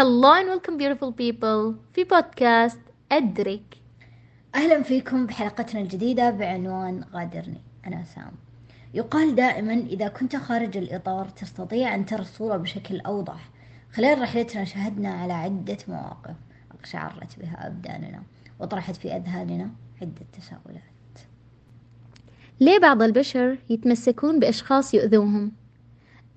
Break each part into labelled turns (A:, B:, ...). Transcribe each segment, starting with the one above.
A: Hello and welcome beautiful people في بودكاست أدرك
B: أهلا فيكم بحلقتنا الجديدة بعنوان غادرني. أنا سام. يقال دائما إذا كنت خارج الإطار تستطيع أن ترى الصورة بشكل أوضح. خلال رحلتنا شهدنا على عدة مواقف. أقشعرت بها أبداننا وطرحت في أذهاننا عدة تساؤلات.
A: ليه بعض البشر يتمسكون بأشخاص يؤذوهم؟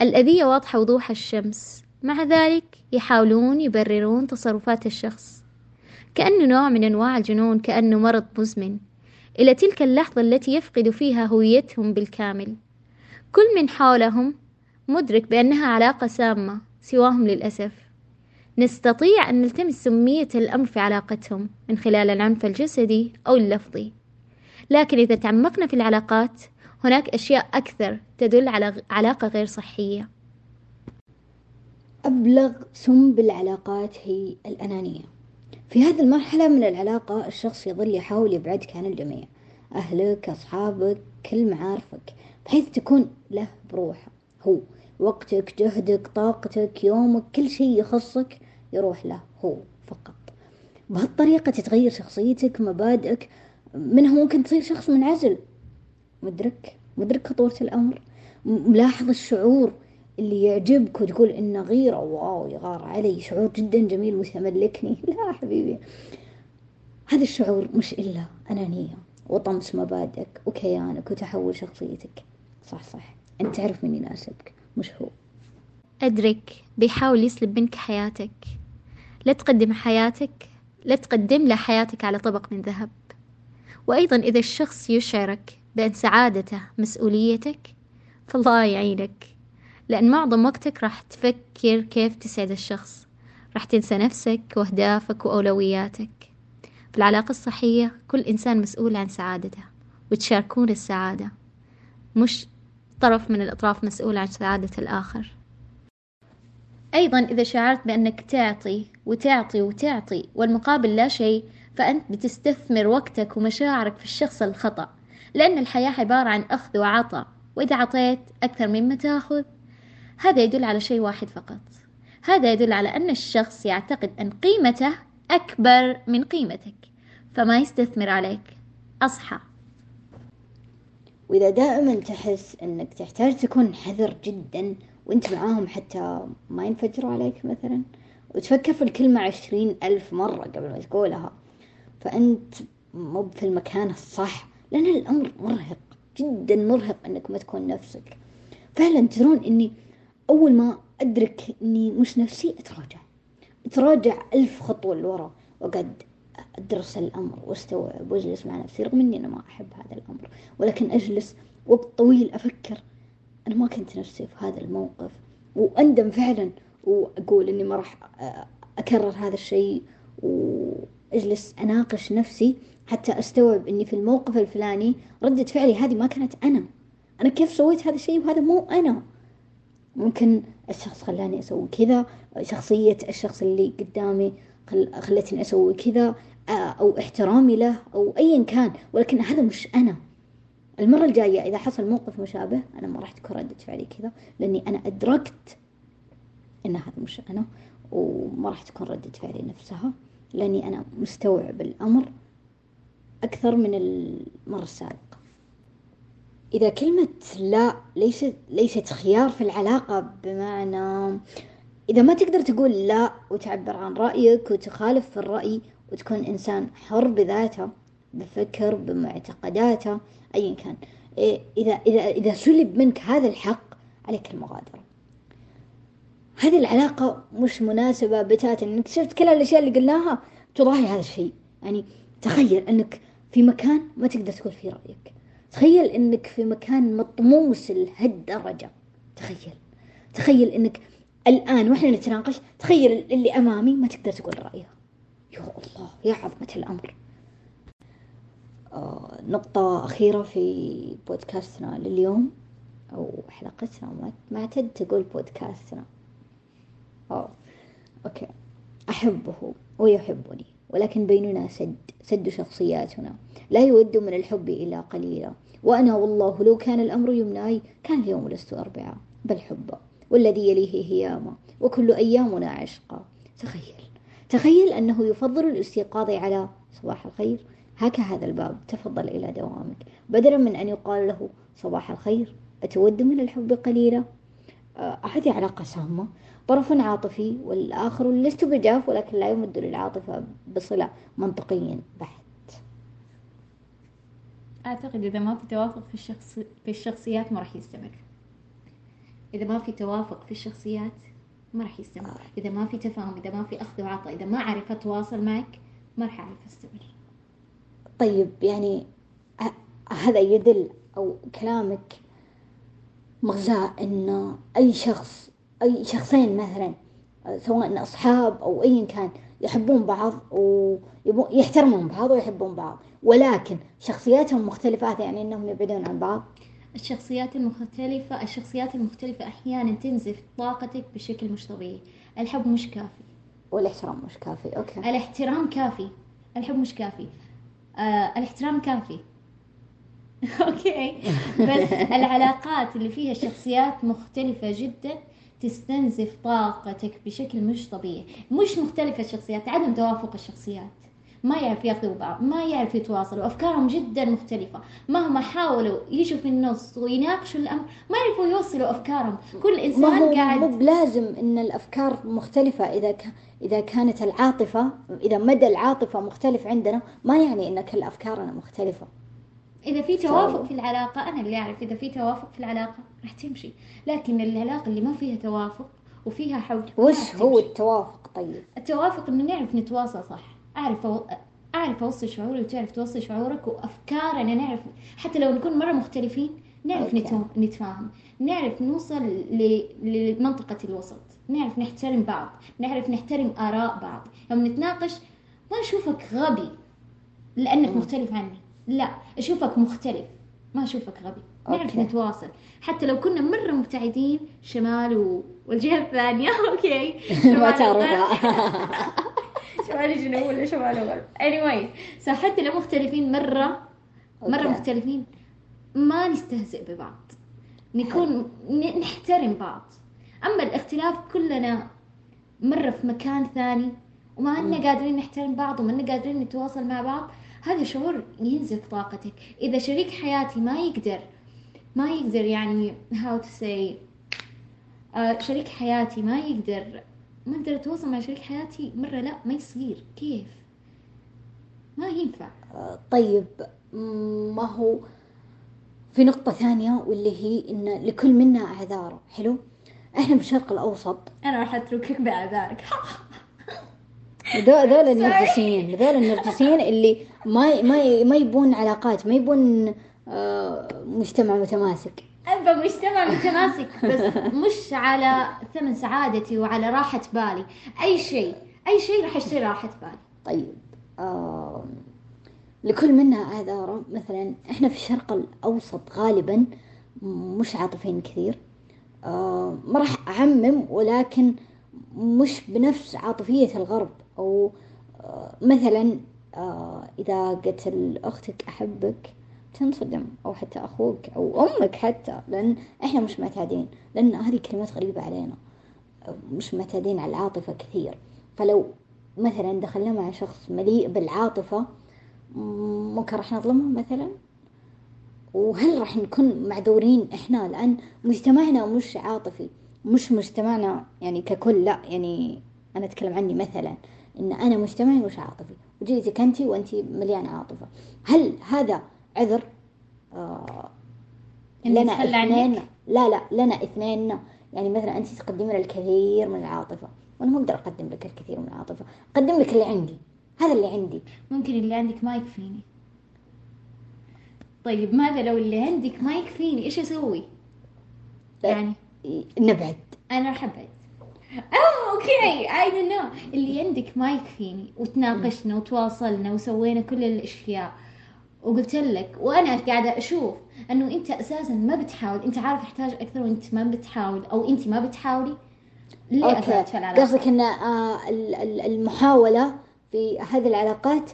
A: الأذية واضحة وضوح الشمس. مع ذلك يحاولون يبررون تصرفات الشخص. كأنه نوع من أنواع الجنون كأنه مرض مزمن. إلى تلك اللحظة التي يفقد فيها هويتهم بالكامل. كل من حولهم مدرك بأنها علاقة سامة سواهم للأسف. نستطيع أن نلتمس سمية الأمر في علاقتهم من خلال العنف الجسدي أو اللفظي. لكن إذا تعمقنا في العلاقات هناك أشياء أكثر تدل على علاقة غير صحية.
B: أبلغ سم بالعلاقات هي الأنانية. في هذه المرحلة من العلاقة الشخص يظل يحاول يبعدك عن الجميع أهلك أصحابك كل معارفك بحيث تكون له بروحه. هو وقتك جهدك طاقتك يومك كل شيء يخصك يروح له هو فقط. بهالطريقة تتغير شخصيتك مبادئك. منها ممكن تصير شخص منعزل؟ مدرك مدرك خطورة الأمر. ملاحظ الشعور. اللي يعجبك وتقول إنه غيرة واو يغار علي شعور جدا جميل ويتملكني لا حبيبي. هذا الشعور مش إلا أنانية وطمس مبادئك وكيانك وتحول شخصيتك. صح صح. أنت تعرف من يناسبك مش هو.
A: أدرك بيحاول يسلب منك حياتك. لا تقدم حياتك لا تقدم له حياتك على طبق من ذهب. وأيضا إذا الشخص يشعرك بأن سعادته مسؤوليتك فالله يعينك. لأن معظم وقتك راح تفكر كيف تسعد الشخص. راح تنسى نفسك وأهدافك وأولوياتك. في العلاقة الصحية كل إنسان مسؤول عن سعادته وتشاركون السعادة. مش طرف من الأطراف مسؤول عن سعادة الآخر. أيضا إذا شعرت بأنك تعطي وتعطي وتعطي والمقابل لا شيء فأنت بتستثمر وقتك ومشاعرك في الشخص الخطأ. لأن الحياة عبارة عن أخذ وعطاء وإذا عطيت أكثر مما تأخذ هذا يدل على شيء واحد فقط. هذا يدل على أن الشخص يعتقد أن قيمته أكبر من قيمتك فما يستثمر عليك. أصحى.
B: وإذا دائما تحس أنك تحتاج تكون حذر جدا وأنت معاهم حتى ما ينفجروا عليك مثلا وتفكر في الكلمة عشرين ألف مرة قبل ما تقولها فأنت مو في المكان الصح لأن الأمر مرهق جدا مرهق أنك ما تكون نفسك. فعلا ترون أني أول ما أدرك أني مش نفسي أتراجع. أتراجع ألف خطوة لورا. وقد أدرس الأمر واستوعب وأجلس مع نفسي رغم أني أنا ما أحب هذا الأمر. ولكن أجلس وقت طويل أفكر. أنا ما كنت نفسي في هذا الموقف. وأندم فعلا وأقول إني ما راح أكرر هذا الشيء. وأجلس أناقش نفسي حتى أستوعب إني في الموقف الفلاني. ردة فعلي هذه ما كانت أنا. أنا كيف سويت هذا الشيء؟ وهذا مو أنا. ممكن الشخص خلاني أسوي كذا شخصية الشخص اللي قدامي خلتني أسوي كذا أو احترامي له أو أيا كان. ولكن هذا مش أنا. المرة الجاية إذا حصل موقف مشابه أنا ما راح تكون ردة فعلي كذا لأني أنا أدركت إن هذا مش أنا وما راح تكون ردة فعلي نفسها لأني أنا مستوعب الأمر أكثر من المرة السابقة. إذا كلمة لا ليست ليست خيار في العلاقة بمعنى إذا ما تقدر تقول لا وتعبر عن رأيك وتخالف في الرأي وتكون إنسان حر بذاته بفكر بمعتقداته أيا كان. إيه، إذا إذا إذا سلب منك هذا الحق عليك المغادرة. هذه العلاقة مش مناسبة بتاتا. إنك شفت كل الأشياء اللي قلناها تضاهي هذا الشيء. يعني تخيل إنك في مكان ما تقدر تقول فيه رأيك. تخيل إنك في مكان مطموس لهالدرجة. تخيل. تخيل إنك الآن وإحنا نتناقش تخيل اللي أمامي ما تقدر تقول رأيها يا الله يا عظمة الأمر. آه نقطة أخيرة في بودكاستنا لليوم أو حلقتنا ما اعتدت أقول بودكاستنا. أوه. أوكي. أحبه ويحبني. ولكن بيننا سد سد شخصياتنا. لا يود من الحب إلا قليلا. وأنا والله لو كان الأمر يمناي كان اليوم لست أربعة بل حبا والذي يليه هياما وكل أيامنا عشقا. تخيل تخيل أنه يفضل الاستيقاظ على صباح الخير. هك هذا الباب تفضل إلى دوامك. بدلا من أن يقال له صباح الخير أتود من الحب قليلا؟ هذه علاقة سامة طرف عاطفي والآخر لست بجاف ولكن لا يمد للعاطفة بصلة منطقيا بحت
A: أعتقد إذا ما في توافق في الشخص في الشخصيات ما راح يستمر. إذا ما في توافق في الشخصيات ما راح يستمر. إذا ما في تفاهم إذا ما في أخذ وعطاء إذا ما أعرف أتواصل معك ما راح أعرف أستمر.
B: طيب يعني هذا يدل أو كلامك مغزاة إنه أي شخص أي شخصين مثلا سواء أصحاب أو أيا كان يحبون بعض ويحترمون بعض ويحبون بعض. ولكن شخصياتهم مختلفات يعني إنهم يبعدون عن بعض.
A: الشخصيات المختلفة الشخصيات المختلفة أحيانا تنزف طاقتك بشكل مش طبيعي. الحب مش كافي.
B: والاحترام مش كافي. okay.
A: الاحترام كافي. الحب مش كافي. آه الاحترام كافي. okay. بس العلاقات اللي فيها شخصيات مختلفة جدا تستنزف طاقتك بشكل مش طبيعي مش مختلفة الشخصيات عدم توافق الشخصيات. ما يعرف ياخذوا بعض ما يعرف يتواصلوا أفكارهم جدا مختلفة. مهما حاولوا يجوا في النص ويناقشوا الأمر ما يعرفوا يوصلوا أفكارهم. كل إنسان
B: ما هو
A: قاعد
B: مو بلازم إن الأفكار مختلفة. إذا ك... إذا كانت العاطفة إذا مدى العاطفة مختلف عندنا ما يعني إن كل أفكارنا مختلفة.
A: إذا في توافق في العلاقة أنا اللي أعرف إذا في توافق في العلاقة راح تمشي. لكن العلاقة اللي ما فيها توافق وفيها حب
B: وش هو التوافق طيب؟
A: التوافق إنه نعرف نتواصل صح. أعرف أو... أعرف أوصل شعوري وتعرف توصل شعورك وأفكارنا نعرف. حتى لو نكون مرة مختلفين نعرف نتو... نتفاهم. نعرف نوصل ل... لمنطقة الوسط. نعرف نحترم بعض. نعرف نحترم آراء بعض. يوم نتناقش ما أشوفك غبي لأنك مختلف عني. لا أشوفك مختلف ما أشوفك غبي نعرف. نتواصل. حتى لو كنا مرة مبتعدين شمال و... والجهة الثانية okay.
B: ما تعرفها.
A: شمال جنوب ولا شمال غرب anyway so حتى لو مختلفين مرة مرة okay. مختلفين ما نستهزئ ببعض. نكون نحترم بعض. أما الاختلاف كلنا مرة في مكان ثاني وما أننا قادرين نحترم بعض وما أننا قادرين نتواصل مع بعض هذا شعور ينزف طاقتك. إذا شريك حياتي ما يقدر ما يقدر يعني how to say آه شريك حياتي ما يقدر ما أقدر أتواصل مع شريك حياتي مرة لا ما يصير. كيف؟ ما ينفع.
B: طيب ما هو في نقطة ثانية واللي هي إن لكل منا أعذاره حلو؟ إحنا بالشرق الأوسط.
A: أنا راح أتركك بأعذارك
B: ذول النرجسيين ذول النرجسيين اللي ما ما ما يبون علاقات ما يبون آه، مجتمع متماسك.
A: أبى مجتمع متماسك بس مش على ثمن سعادتي وعلى راحة بالي. أي شيء أي شيء راح أشتري راحة بالي.
B: طيب آه لكل منا أعذاره مثلا إحنا في الشرق الأوسط غالبا مش عاطفيين كثير. آه ما راح أعمم ولكن مش بنفس عاطفية الغرب أو آه مثلا آه إذا قلت لأختك أحبك تنصدم أو حتى أخوك أو أمك حتى لأن إحنا مش معتادين لأن هذه كلمات غريبة علينا مش معتادين على العاطفة كثير. فلو مثلا دخلنا مع شخص مليء بالعاطفة ممكن راح نظلمه مثلا؟ وهل راح نكون معذورين إحنا؟ لأن مجتمعنا مش عاطفي. مش مجتمعنا يعني ككل لا يعني أنا أتكلم عني مثلا إن أنا مجتمعي مش عاطفي؟ وجيتك أنت وأنت مليانة عاطفة. هل هذا عذر؟ آه لنا اثنين لا لا لنا اثنين. يعني مثلا أنت تقدمين الكثير من العاطفة وأنا ما أقدر أقدم لك الكثير من العاطفة. أقدم لك اللي عندي هذا اللي عندي.
A: ممكن اللي عندك ما يكفيني. طيب ماذا لو اللي عندك ما يكفيني؟ إيش أسوي؟ يعني
B: نبعد.
A: أنا راح أبعد. oh okay. I know اللي عندك ما يكفيني وتناقشنا وتواصلنا وسوينا كل الأشياء. وقلت لك وأنا قاعدة أشوف إنه أنت أساسا ما بتحاول. أنت عارف أحتاج أكثر وأنت ما بتحاول أو أنت ما بتحاولي؟
B: ليه العلاقه قصدك إن آه المحاولة في هذه العلاقات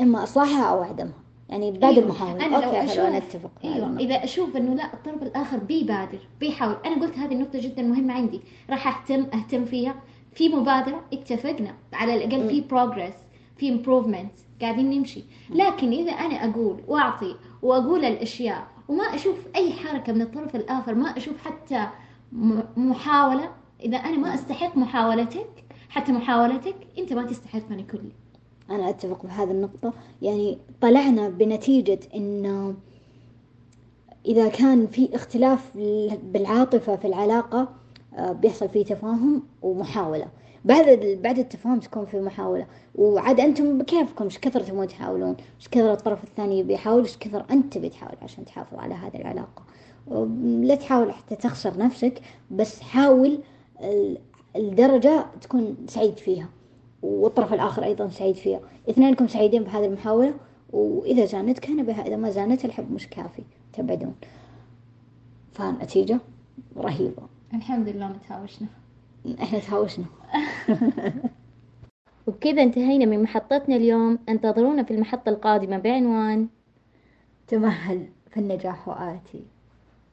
B: إما اصلاحها أو عدمها يعني باقي أيوة. المحاولة
A: أنا okay لو أشوف أنا أتفق أيوة إذا أشوف إنه لا الطرف الآخر بيبادر بيحاول أنا قلت هذه النقطة جدا مهمة عندي. راح أهتم أهتم فيها. في مبادرة اتفقنا. على الأقل في progress في improvement قاعدين نمشي. لكن إذا أنا أقول وأعطي وأقول الأشياء وما أشوف أي حركة من الطرف الآخر ما أشوف حتى محاولة إذا أنا ما أستحق محاولتك حتى محاولتك أنت ما تستحقني كلي.
B: أنا أتفق بهذه النقطة. يعني طلعنا بنتيجة إنه إذا كان في اختلاف بالعاطفة في العلاقة آه، بيحصل فيه تفاهم ومحاولة. بعد بعد التفاهم تكون في محاولة. وعاد أنتم بكيفكم إيش كثر تبغون تحاولون؟ إيش كثر الطرف الثاني بيحاول؟ إيش كثر أنت بتحاول عشان تحافظ على هذه العلاقة؟ لا تحاول حتى تخسر نفسك بس حاول الدرجة تكون سعيد فيها. والطرف الآخر أيضا سعيد فيها. اثنينكم سعيدين بهذه المحاولة وإذا زانت كان بها إذا ما زانت الحب مش كافي تبعدون. فالنتيجة رهيبة.
A: الحمد لله ما تهاوشنا.
B: إحنا تهاوشنا.
A: وبكذا انتهينا من محطتنا اليوم. انتظرونا في المحطة القادمة بعنوان
B: تمهل في النجاح وآتي.